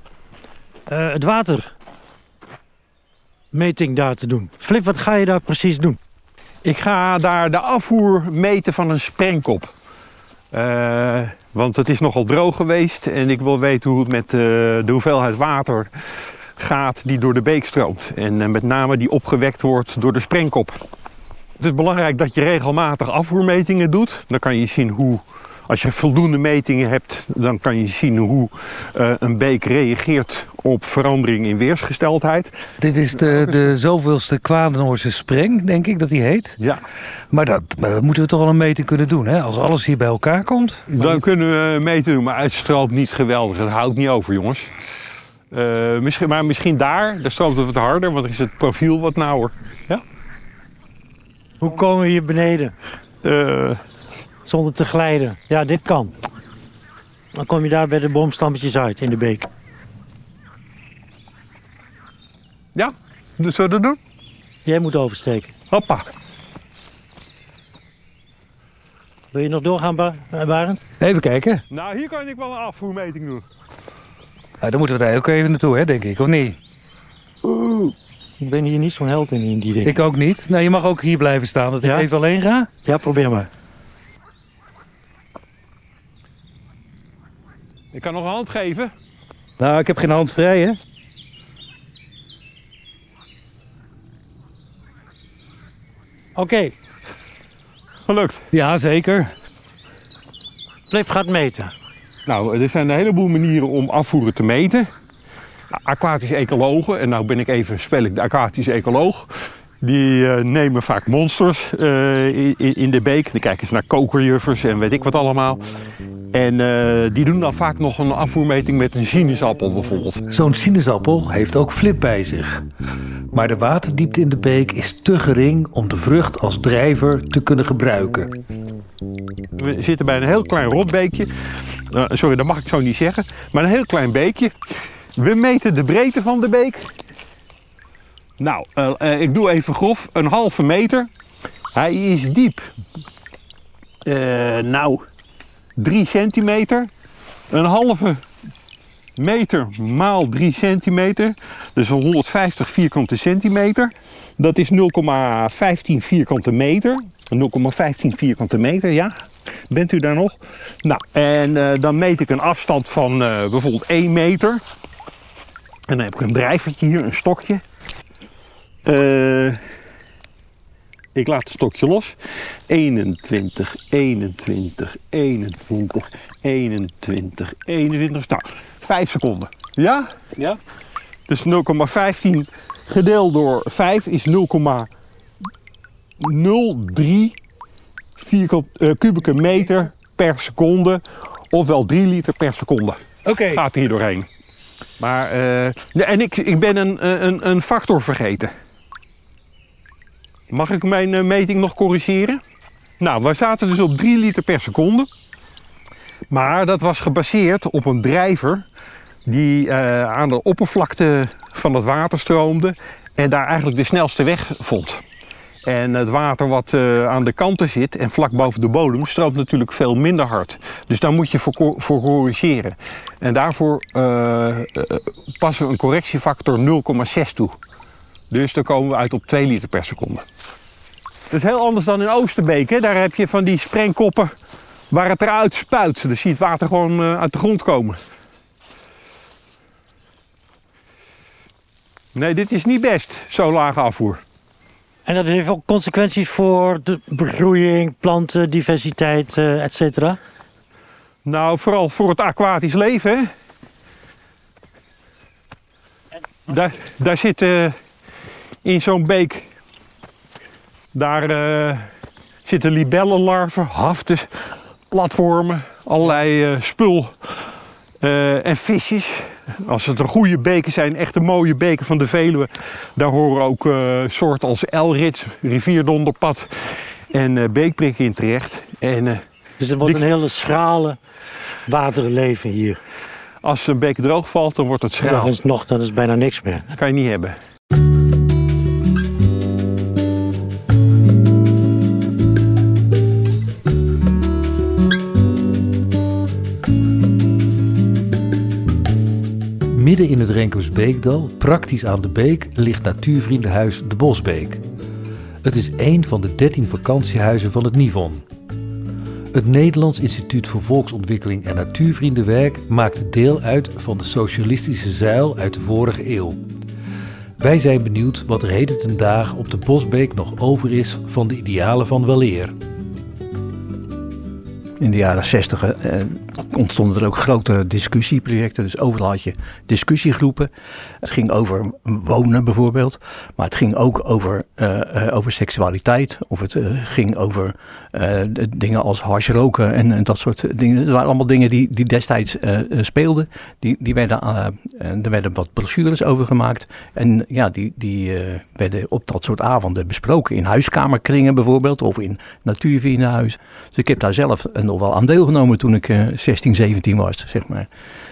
eh, het watermeting daar te doen. Flip, wat ga je daar precies doen? Ik ga daar de afvoer meten van een sprengkop. Eh, want het is nogal droog geweest en ik wil weten hoe het met de hoeveelheid water gaat die door de beek stroomt. En eh, met name die opgewekt wordt door de sprengkop. Het is belangrijk dat je regelmatig afvoermetingen doet. Dan kan je zien hoe, als je voldoende metingen hebt, dan kan je zien hoe eh, een beek reageert op verandering in weersgesteldheid. Dit is de, de zoveelste Kwadenoorse spreng, denk ik dat die heet. Ja, Maar dat, maar dat moeten we toch wel een meting kunnen doen, hè? Als alles hier bij elkaar komt. Dan kunnen we meten doen, maar het niet geweldig. Het houdt niet over, jongens. Eh, misschien, maar misschien daar, daar stroomt het wat harder, want dan is het profiel wat nauwer. Hoe komen we hier beneden Eh, zonder te glijden? Ja, dit kan. Dan kom je daar bij de boomstammetjes uit in de beek. ja, dus zullen we dat doen? Jij moet oversteken. Hoppa. Wil je nog doorgaan, eh, Barend? Even kijken. Nou, hier kan ik wel een afvoermeting doen. Nou, dan moeten we daar ook even naartoe, hè, denk ik, of niet? Ik ben hier niet zo'n held in, in die dingen. Ik ook niet. Nou, je mag ook hier blijven staan, dat ik Ja? even alleen ga. Ja, probeer maar. Ik kan nog een hand geven. Nou, ik heb geen hand vrij, hè? Oké, Gelukt. Ja, zeker. Flip gaat meten. Nou, er zijn een heleboel manieren om afvoeren te meten. Aquatische ecologen, en nou ben ik even, spel ik de aquatische ecoloog. Die eh, nemen vaak monsters eh, in, in de beek. Dan kijken ze naar kokerjuffers en weet ik wat allemaal. En eh, die doen dan vaak nog een afvoermeting met een sinaasappel bijvoorbeeld. Zo'n sinaasappel heeft ook flip bij zich. Maar de waterdiepte in de beek is te gering om de vrucht als drijver te kunnen gebruiken. We zitten bij een heel klein rotbeekje. Eh, sorry, dat mag ik zo niet zeggen. Maar een heel klein beekje. We meten de breedte van de beek. Nou, eh, eh, ik doe even grof. Een halve meter. Hij is diep. Eh, nou, drie centimeter. Een halve meter maal 3 centimeter. Dus 150 vierkante centimeter. Dat is 0,15 vierkante meter. 0,15 vierkante meter, ja. Bent u daar nog? Nou, en uh, dan meet ik een afstand van uh, bijvoorbeeld 1 meter. En dan heb ik een drijvertje hier, een stokje. Uh, ik laat het stokje los. 21, 21, 21, 21, 21. Nou, 5 seconden. Ja? Ja. Dus 0,15 gedeeld door 5 is 0,03 vierkant, uh, kubieke meter per seconde. Ofwel 3 liter per seconde. Oké. Okay. Gaat hier doorheen. Maar, uh, en ik, ik ben een, een, een factor vergeten. Mag ik mijn uh, meting nog corrigeren? Nou, we zaten dus op 3 liter per seconde. Maar dat was gebaseerd op een drijver die uh, aan de oppervlakte van het water stroomde en daar eigenlijk de snelste weg vond. En het water wat uh, aan de kanten zit en vlak boven de bodem stroomt natuurlijk veel minder hard. Dus daar moet je voor, corrigeren. En daarvoor passen we een correctiefactor 0,6 toe. Dus dan komen we uit op 2 liter per seconde. Dat is heel anders dan in Oosterbeek. Hè? Daar heb je van die sprengkoppen waar het eruit spuit. Dan zie je het water gewoon uit de grond komen. Nee, dit is niet best, zo lage afvoer. En dat heeft ook consequenties voor de begroeiing, plantendiversiteit, uh, et cetera? Nou, vooral voor het aquatisch leven. Hè? Daar, daar zit uh, in zo'n beek, daar uh, zitten libellenlarven, haften, platformen, allerlei spul en visjes. Als het een goede beken zijn, echte mooie beken van de Veluwe, daar horen ook soorten als elrits, rivierdonderpad en uh, beekprik in terecht. En, dus het wordt een hele schrale waterleven hier. Als een beek droog valt, dan wordt het schraal. Dat is nog, dat is bijna niks meer. Dat kan je niet hebben. Midden in het Renkersbeekdal, praktisch aan de beek, ligt natuurvriendenhuis De Bosbeek. Het is één van de 13 vakantiehuizen van het Nivon. Het Nederlands Instituut voor Volksontwikkeling en Natuurvriendenwerk maakte deel uit van de socialistische zuil uit de vorige eeuw. Wij zijn benieuwd wat er heden ten dagen op de Bosbeek nog over is van de idealen van weleer. In de jaren 60 eh, ontstonden er ook grote discussieprojecten. Dus overal had je discussiegroepen. Het ging over wonen bijvoorbeeld. Maar het ging ook over, uh, over seksualiteit. Of het ging over dingen als hashroken en, en, dat soort dingen. Het waren allemaal dingen die, die destijds speelden. Die, die werden, er werden wat brochures over gemaakt. En ja, die, die werden op dat soort avonden besproken. In huiskamerkringen bijvoorbeeld. Of in natuurvriendenhuis. Dus ik heb daar zelf nog wel aan deelgenomen toen ik 16, 17 was, zeg maar.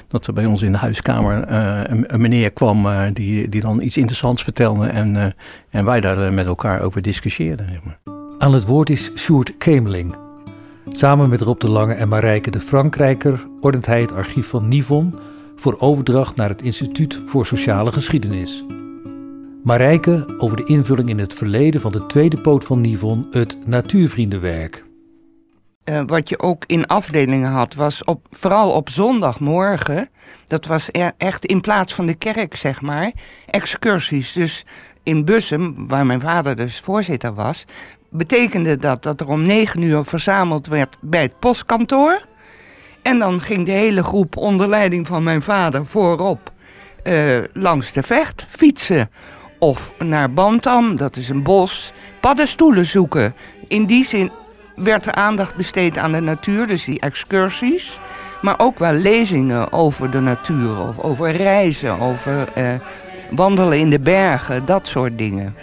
Dat er bij ons in de huiskamer uh, een, een, meneer kwam uh, die, die dan iets interessants vertelde en, en wij daar met elkaar over discussieerden. Zeg maar. Aan het woord is Sjoerd Kemeling. Samen met Rob de Lange en Marijke de Frankrijker ordent hij het archief van Nivon voor overdracht naar het Instituut voor Sociale Geschiedenis. Marijke over de invulling in het verleden van de tweede poot van Nivon, het natuurvriendenwerk. Uh, wat je ook in afdelingen had, was op, vooral op zondagmorgen. Dat was er, echt in plaats van de kerk, zeg maar. Excursies. Dus in Bussum, waar mijn vader dus voorzitter was. betekende dat dat er om negen uur verzameld werd bij het postkantoor. En dan ging de hele groep onder leiding van mijn vader voorop uh, langs de vecht fietsen. Of naar Bantam, dat is een bos, paddenstoelen zoeken. In die zin werd er aandacht besteed aan de natuur, dus die excursies. Maar ook wel lezingen over de natuur, of over reizen, over eh, wandelen in de bergen, dat soort dingen.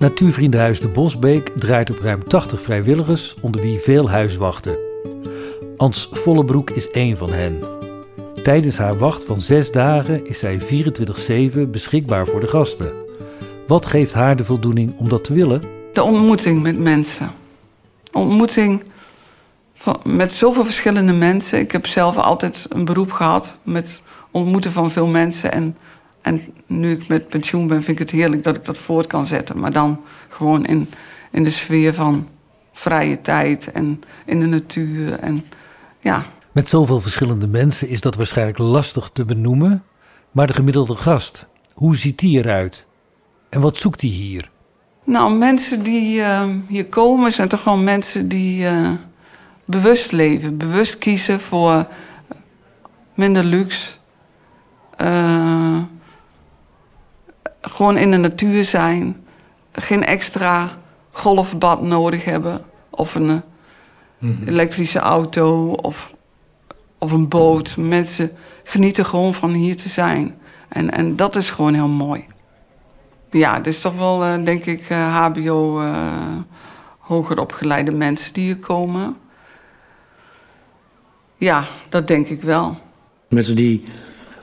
Natuurvriendenhuis De Bosbeek draait op ruim 80 vrijwilligers, onder wie veel huiswachten. Ans Vollebroek is één van hen. Tijdens haar wacht van zes dagen is zij 24-7 beschikbaar voor de gasten. Wat geeft haar de voldoening om dat te willen? De ontmoeting met mensen. Ontmoeting met zoveel verschillende mensen. Ik heb zelf altijd een beroep gehad met ontmoeten van veel mensen. En, en nu ik met pensioen ben, vind ik het heerlijk dat ik dat voort kan zetten. Maar dan gewoon in, in de sfeer van vrije tijd en in de natuur. En, ja. Met zoveel verschillende mensen is dat waarschijnlijk lastig te benoemen. Maar de gemiddelde gast, hoe ziet die eruit? En wat zoekt hij hier? Nou, mensen die uh, hier komen zijn toch gewoon mensen die uh, bewust leven. Bewust kiezen voor minder luxe. Uh, gewoon in de natuur zijn. Geen extra golfbad nodig hebben. Of een mm -hmm. elektrische auto of, of een boot. Mensen genieten gewoon van hier te zijn. En, en dat is gewoon heel mooi. Ja, het is toch wel, uh, denk ik, uh, HBO uh, hoger opgeleide mensen die hier komen. Ja, dat denk ik wel. Mensen die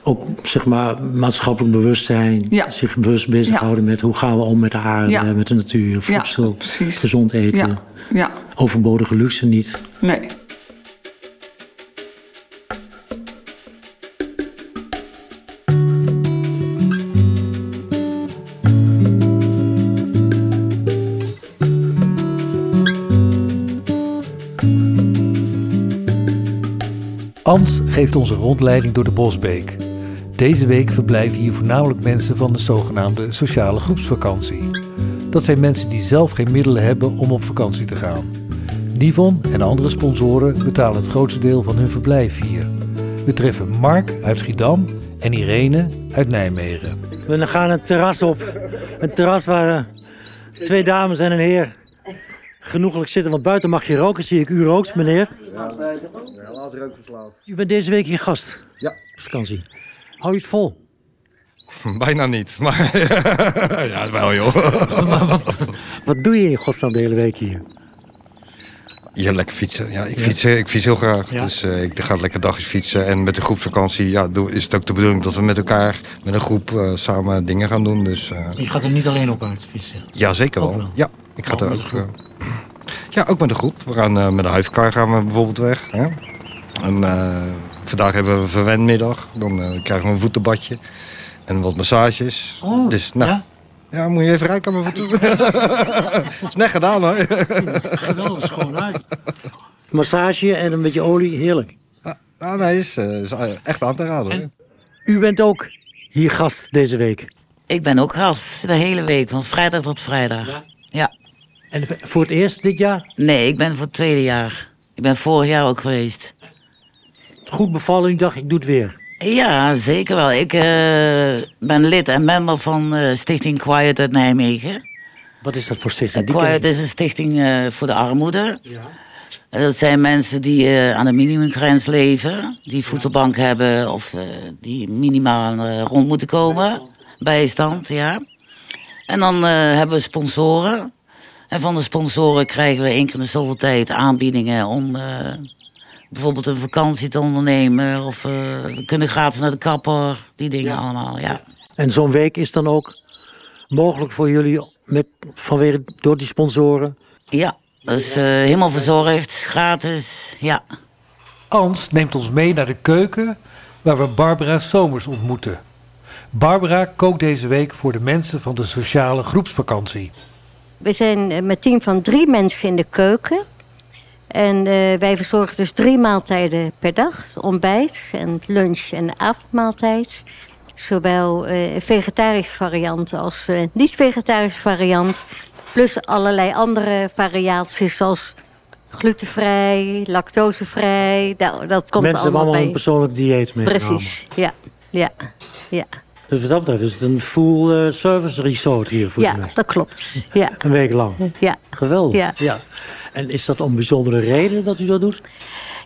ook zeg maar maatschappelijk bewust zijn, ja. zich bewust bezighouden ja. met hoe gaan we om met de aarde, ja. met de natuur, voedsel, gezond eten, ja. Ja. overbodige luxe niet. Nee. Ans geeft onze rondleiding door de Bosbeek. Deze week verblijven hier voornamelijk mensen van de zogenaamde sociale groepsvakantie. Dat zijn mensen die zelf geen middelen hebben om op vakantie te gaan. Nivon en andere sponsoren betalen het grootste deel van hun verblijf hier. We treffen Mark uit Schiedam en Irene uit Nijmegen. We gaan het terras op. Een terras waar uh, twee dames en een heer genoeglijk zitten. Want buiten mag je roken, zie ik. U rookt, meneer. Ja, buiten. Helaas rookverslaafd. U bent deze week hier gast. Ja. Op vakantie. Hou je het vol? Bijna niet, maar ja, wel joh. wat, wat doe je in godsnaam de hele week hier? Ja, lekker fietsen. Ja, ik, Fiets, ik fiets heel graag. Ja. Dus uh, ik ga lekker dagjes fietsen. En met de groepsvakantie ja, is het ook de bedoeling dat we met elkaar, met een groep, uh, samen dingen gaan doen. Dus, uh... Je gaat er niet alleen op uit fietsen? Ja, zeker wel. wel. Ja, ik ga er ook. ja, ook met de groep. We gaan met de huifkar gaan we bijvoorbeeld weg. Hè? En vandaag hebben we een verwendmiddag. Dan krijgen we een voetenbadje. En wat massages. Oh, dus, nou, ja? Ja, moet je even rijken aan mijn voeten. is net gedaan hoor. Geweldig schoon uit. Massage en een beetje olie, heerlijk. Ja, ah, nee, is, is echt aan te raden. En u bent ook hier gast deze week? Ik ben ook gast de hele week, van vrijdag tot vrijdag. Ja. ja. En voor het eerst dit jaar? Nee, ik ben voor het tweede jaar. Ik ben vorig jaar ook geweest. Goed bevallen, u dacht ik doe het weer. Ja, zeker wel. Ik uh, ben lid en member van uh, Stichting Quiet uit Nijmegen. Wat is dat voor stichting? Uh, Quiet is een stichting voor de armoede. Ja. Dat zijn mensen die aan de minimumgrens leven, die voedselbank hebben of die minimaal rond moeten komen. Bijstand, ja. En dan hebben we sponsoren. En van de sponsoren krijgen we één keer in de zoveel tijd aanbiedingen om bijvoorbeeld een vakantie te ondernemen. Of uh, we kunnen gratis naar de kapper. Die dingen ja. allemaal, ja. En zo'n week is dan ook mogelijk voor jullie met, vanwege, door die sponsoren? Ja, dat is uh, helemaal verzorgd, gratis, ja. Ans neemt ons mee naar de keuken waar we Barbara Somers ontmoeten. Barbara kookt deze week voor de mensen van de sociale groepsvakantie. We zijn met team van drie mensen in de keuken. En uh, wij verzorgen dus drie maaltijden per dag. Ontbijt en lunch en avondmaaltijd. Zowel uh, vegetarisch variant als uh, niet-vegetarisch variant. Plus allerlei andere variaties zoals glutenvrij, lactosevrij. Nou, dat komt Mensen allemaal hebben allemaal een persoonlijk dieet mee. Precies, ja. ja, ja. Dus wat dat betreft is het een full uh, service resort hier voor Ja, dat klopt. Ja. Een week lang. Ja. Geweldig. Ja. ja. En is dat om bijzondere reden dat u dat doet?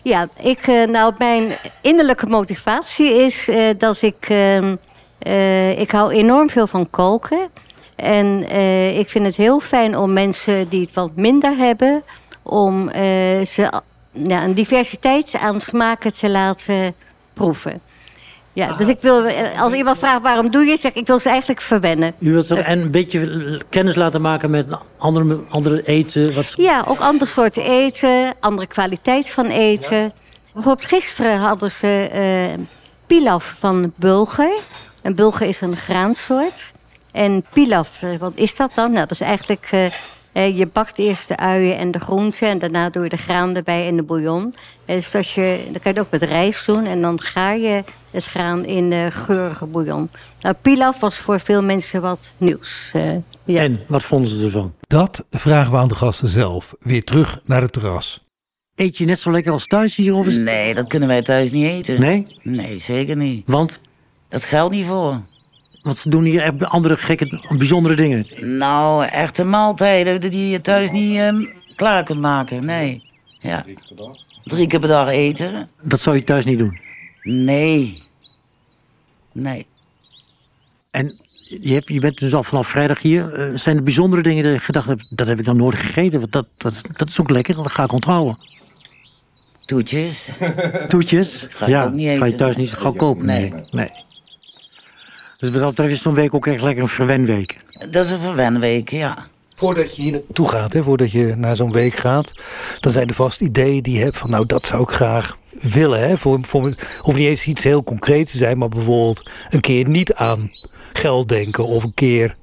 Ja, ik, uh, nou, mijn innerlijke motivatie is uh, dat ik... Uh, ik hou enorm veel van koken. En eh, ik vind het heel fijn om mensen die het wat minder hebben, om eh, ze een diversiteit aan smaken te laten proeven. Ja, dus ik wil, eh, als iemand vraagt waarom doe je het, zeg ik, ik wil ze eigenlijk verwennen. U wilt zo, en een beetje kennis laten maken met andere, andere eten. Wat... Ja, ook andere soorten eten, andere kwaliteit van eten. Bijvoorbeeld gisteren hadden ze eh, pilaf van bulgur. En bulgur is een graansoort. En pilaf, eh, wat is dat dan? Nou, dat is eigenlijk... je bakt eerst de uien en de groenten... en daarna doe je de graan erbij en de bouillon. Eh, dus als je, dat kan je ook met rijst doen... en dan gaar je het graan in eh, geurige bouillon. Nou, pilaf was voor veel mensen wat nieuws. eh, ja. En wat vonden ze ervan? Dat vragen we aan de gasten zelf. Weer terug naar het terras. Eet je net zo lekker als thuis hier? Of is... Nee, dat kunnen wij thuis niet eten. Nee? Nee, zeker niet. Want? Dat geldt niet voor. Want ze doen hier echt andere gekke, bijzondere dingen. Nou, echte maaltijden die je thuis niet ehm, klaar kunt maken. Nee. Ja. Drie keer per dag eten? Dat zou je thuis niet doen? Nee. Nee. En je, hebt, je bent dus al vanaf vrijdag hier. Eh, zijn er bijzondere dingen dat je gedacht hebt, dat heb ik nog nooit gegeten? Want dat, dat, is- dat is ook lekker, dat ga ik onthouden. Toetjes. Toetjes? Ga ik ja, ook niet ga je thuis niet zo gauw kopen. Nee. nee. Dus wat dat betreft is zo'n week ook echt lekker een verwenweek. Dat is een verwenweek, ja. Voordat je hier naartoe gaat, hè, voordat je naar zo'n week gaat, dan zijn er vast ideeën die je hebt van, nou, dat zou ik graag willen. Hè. Voor, voor, hoeft niet eens iets heel concreets te zijn, maar bijvoorbeeld een keer niet aan geld denken of een keer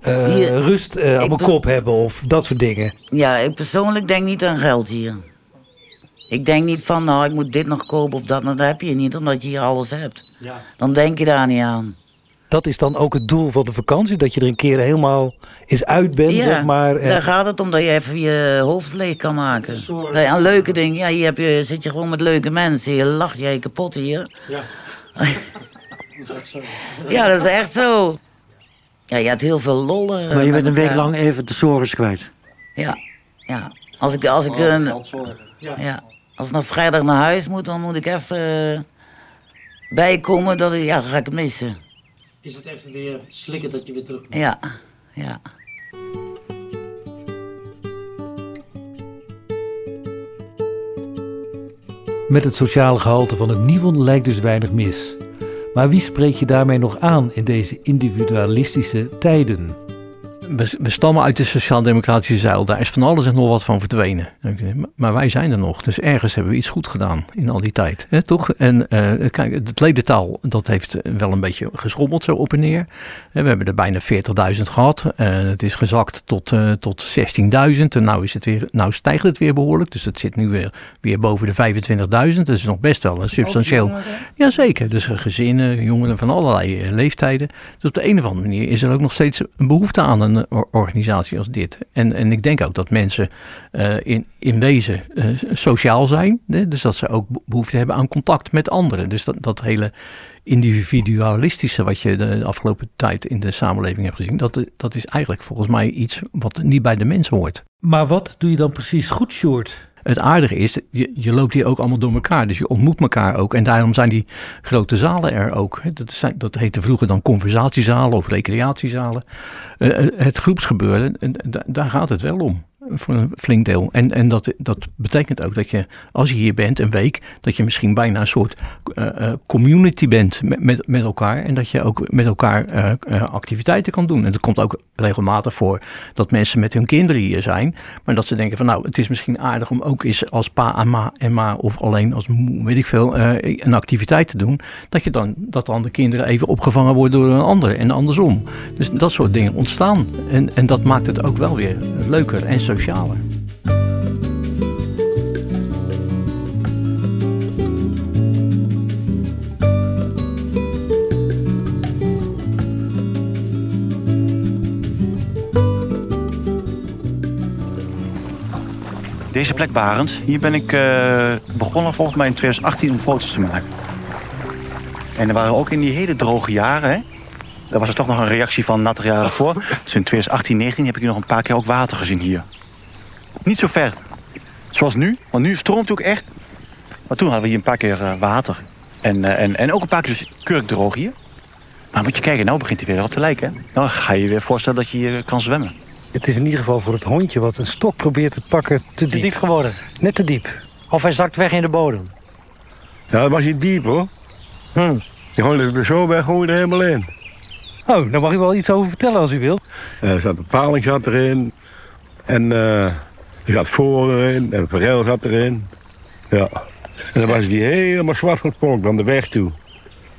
eh, Hier, rust eh, aan mijn kop hebben of dat soort dingen. Ja, ik persoonlijk denk niet aan geld hier. Ik denk niet van, nou, ik moet dit nog kopen of dat. Nou, dat heb je niet, omdat je hier alles hebt. Ja. Dan denk je daar niet aan. Dat is dan ook het doel van de vakantie, dat je er een keer helemaal eens uit bent, ja, zeg maar. en- daar gaat het om dat je even je hoofd leeg kan maken. Dat je aan leuke dingen, ja, hier heb je, zit je gewoon met leuke mensen. Je lacht jij kapot hier. Ja. Ja, dat is echt zo. Ja, je hebt heel veel lol. Maar je bent een week lang even de zorgen kwijt. Ja, ja. Als ik, als ik, een, ja. als ik nog vrijdag naar huis moet, dan moet ik even eh, bijkomen. Dat ik, ja, dan ga ik het missen. Is het even weer slikken dat je weer terug Ja, ja. Met het sociale gehalte van het Nivon lijkt dus weinig mis. Maar wie spreek je daarmee nog aan in deze individualistische tijden? We, stammen uit de sociaal-democratische zeil. Daar is van alles en nog wat van verdwenen. Maar wij zijn er nog. Dus ergens hebben we iets goed gedaan in al die tijd. Hè, toch? En eh, kijk, het ledentaal dat heeft wel een beetje geschommeld zo op en neer. We hebben er bijna 40.000 gehad. Eh, het is gezakt tot, eh, tot 16.000. En nou, is het weer, nou stijgt het weer behoorlijk. Dus het zit nu weer, weer boven de 25.000. Dat is nog best wel een substantieel... Jazeker. Dus gezinnen, jongeren van allerlei leeftijden. Dus op de een of andere manier is er ook nog steeds een behoefte aan een or- organisatie als dit. En, en ik denk ook dat mensen eh, in, in wezen eh, sociaal zijn. Dus dat ze ook be- behoefte hebben aan contact met anderen. Dus dat, dat hele individualistische wat je de afgelopen tijd in de samenleving hebt gezien, dat, dat is eigenlijk volgens mij iets wat niet bij de mens hoort. Maar wat doe je dan precies goed, Sjoerd? Het aardige is, je, je loopt hier ook allemaal door elkaar. Dus je ontmoet elkaar ook. En daarom zijn die grote zalen er ook. Dat, zijn, dat heette vroeger dan conversatiezalen of recreatiezalen. Eh, eh, het groepsgebeuren, da- daar gaat het wel om. Voor een flink deel. En, en dat, dat betekent ook dat je, als je hier bent een week, dat je misschien bijna een soort eh, eh, community bent met, met, elkaar. En dat je ook met elkaar eh, activiteiten kan doen. En het komt ook regelmatig voor dat mensen met hun kinderen hier zijn. Maar dat ze denken van nou, het is misschien aardig om ook eens als pa en ma, en ma of alleen als moe, weet ik veel, een activiteit te doen. Dat, je dan, dat dan de kinderen even opgevangen worden door een ander en andersom. Dus dat soort dingen ontstaan. En, en dat maakt het ook wel weer leuker en socialer. Deze plek Barend, hier ben ik eh, begonnen volgens mij in 2018 om foto's te maken. En er waren ook in die hele droge jaren, hè, daar was er toch nog een reactie van natte jaren voor. Dus in 2018, 19 heb ik hier nog een paar keer ook water gezien hier. Niet zo ver, zoals nu, want nu stroomt het ook echt. Maar toen hadden we hier een paar keer eh, water. En, eh, en, en ook een paar keer dus kurkdroog hier. Maar moet je kijken, nou begint hij weer op te lijken. hè? Dan ga je je weer voorstellen dat je hier kan zwemmen. Het is in ieder geval voor het hondje wat een stok probeert te pakken te diep. Te diep geworden. Net te diep. Of hij zakt weg in de bodem. Ja, dat was niet diep hoor. Hm. Je gooide er zo weg, gooi je er helemaal in. Oh, daar mag u wel iets over vertellen als u wilt. Eh, Er zat een paling zat erin. En eh er zat voor erin. En het verrel zat erin. Ja. En dan was die helemaal zwart van de weg toe.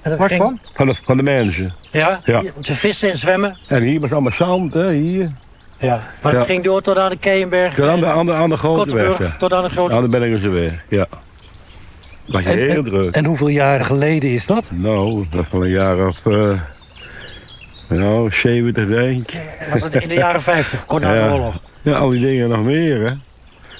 En dat Wat ging- van? Van de, van de mensen. Ja? Ja. Ze vissen en zwemmen. En hier was allemaal zand, hè, hier. Ja. Maar Ja. het ging door tot aan de Keienberg. Tot aan de, aan de, aan de grote weg. Tot aan de grote... Aan de Bellingense weg, ja. Was je En, heel en, druk. en hoeveel jaren geleden is dat? Nou, dat is wel een jaar of... eh nou, 70 denk ik. Was het in de jaren 50, kort na Ja. de oorlog. Ja, al die dingen nog meer, hè.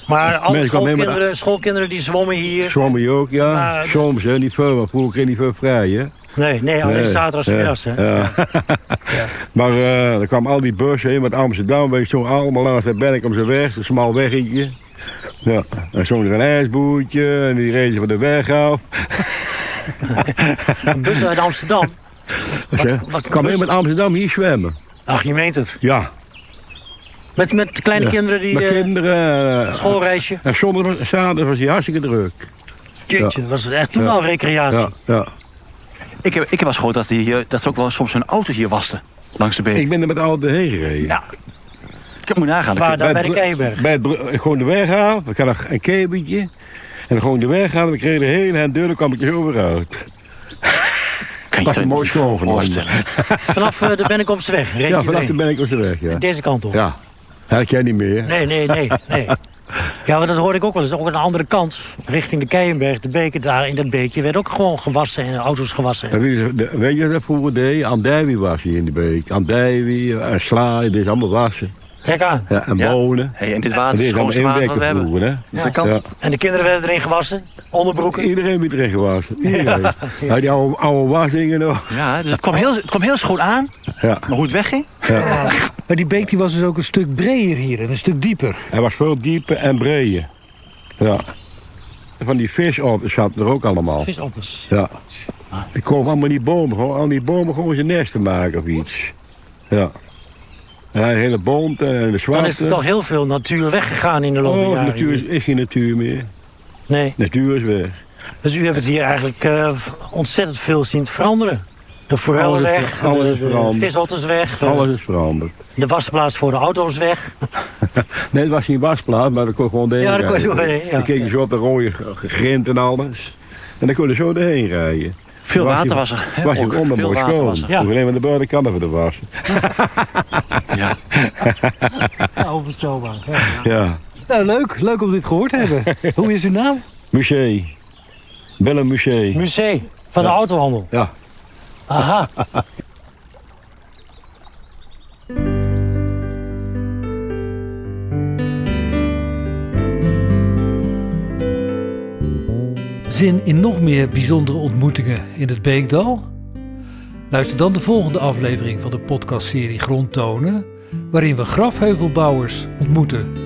Maar alle schoolkinderen, schoolkinderen die zwommen hier. Zwommen je ook, ja. Maar- Soms, hè, niet veel, maar vroeger kreeg je niet veel vrij, hè. Nee, nee, alleen Nee, zaterdagmiddags. ja, hè. Ja. maar eh er kwamen al die bussen in met Amsterdam, weet je, zo allemaal langs de Bennikumse weg, een smal weggetje. Ja, en zo er een ijsboertje en die reden van de weg af. Een bus uit Amsterdam. Wat, wat- kwam in met Amsterdam hier zwemmen. Ach, je meent het. Ja. Met, met kleine Ja, kinderen die... Met eh, kinderen. eh, schoolreisje. En zondag, was- zaterdag was hij hartstikke druk. Jeetje, was het echt toen Ja. al recreatie. Ja, ja. Ik heb, ik heb wel eens gehoord dat, die hier, dat ze ook wel soms hun auto hier wasten. Langs de beek. Ik ben er met de auto heen gereden. Ja. Ik heb moet nagaan. Waar, daar bij de Keienberg. Bij het bru- gewoon de weg af, ik had een- een kebertje. En dan gewoon de weg aan, we kregen de hele hand deur, dan kwam ik er zo weer uit. Kan was je een mooi schoongenomen. voorstellen. Vanaf eh, de Bennekomse weg. reed Ja, vanaf de ben ik op de weg, ja. Deze kant op. Ja, dat ken jij niet meer. Nee, nee, nee, nee. Ja, want dat hoorde ik ook wel eens. Ook aan de andere kant, richting de Keienberg, de beker daar in dat beekje, werd ook gewoon gewassen en auto's gewassen. En weet je- dat vroeger deed? Andijwie was hier in de beek. Andijwie, en sla, dit is allemaal wassen. Kijk aan. Ja, en Ja. bonen. Hey, en dit water is het allemaal schoonste water wat we hebben. vroeger, hè? Dus kan. Ja. En de kinderen werden erin gewassen, onderbroeken. Iedereen werd erin gewassen. Iedereen. Ja, die oude, oude wasdingen nog. Ja, dus het kwam heel, het kwam heel schoon aan. Ja. Maar hoe het wegging? Ja. Maar die beek die was dus ook een stuk breder hier en een stuk dieper. Hij was veel dieper en breder. Ja. En Van die visotters zaten er ook allemaal. Visotters. Ja. Die komen allemaal die bomen, gewoon aan die bomen gewoon zijn nest te maken of iets. Ja. Hij hele bont en de zwarte. Dan is er toch heel veel natuur weggegaan in de loop der Oh, natuur is, geen natuur meer. Nee. Natuur is weg. Dus u hebt het hier eigenlijk eh, ontzettend veel zien veranderen. De forellen weg, alles de, is de veranderd. visotters weg, eh, Alles is veranderd. de wasplaats voor de auto's weg. Nee, het was geen wasplaats, maar dat kon gewoon doorheen Ja, daar kon je doorheen, ja. Dan keek je zo op de rode grind en alles. En dan kon je zo doorheen rijden. Veel water was er, hè, Was je ook. onder Veel mooi water schoon. was er. Ja. alleen maar de buitenkant even te wassen. Ja. Ja, onvoorstelbaar. Ja. Ja. Nou, leuk. Leuk om dit gehoord te hebben. Hoe is uw naam? Museum. Bellen Museum. Museum van de autohandel. Ja. Aha. Zin in nog meer bijzondere ontmoetingen in het Beekdal? Luister dan de volgende aflevering van de podcastserie Grondtonen, waarin we grafheuvelbouwers ontmoeten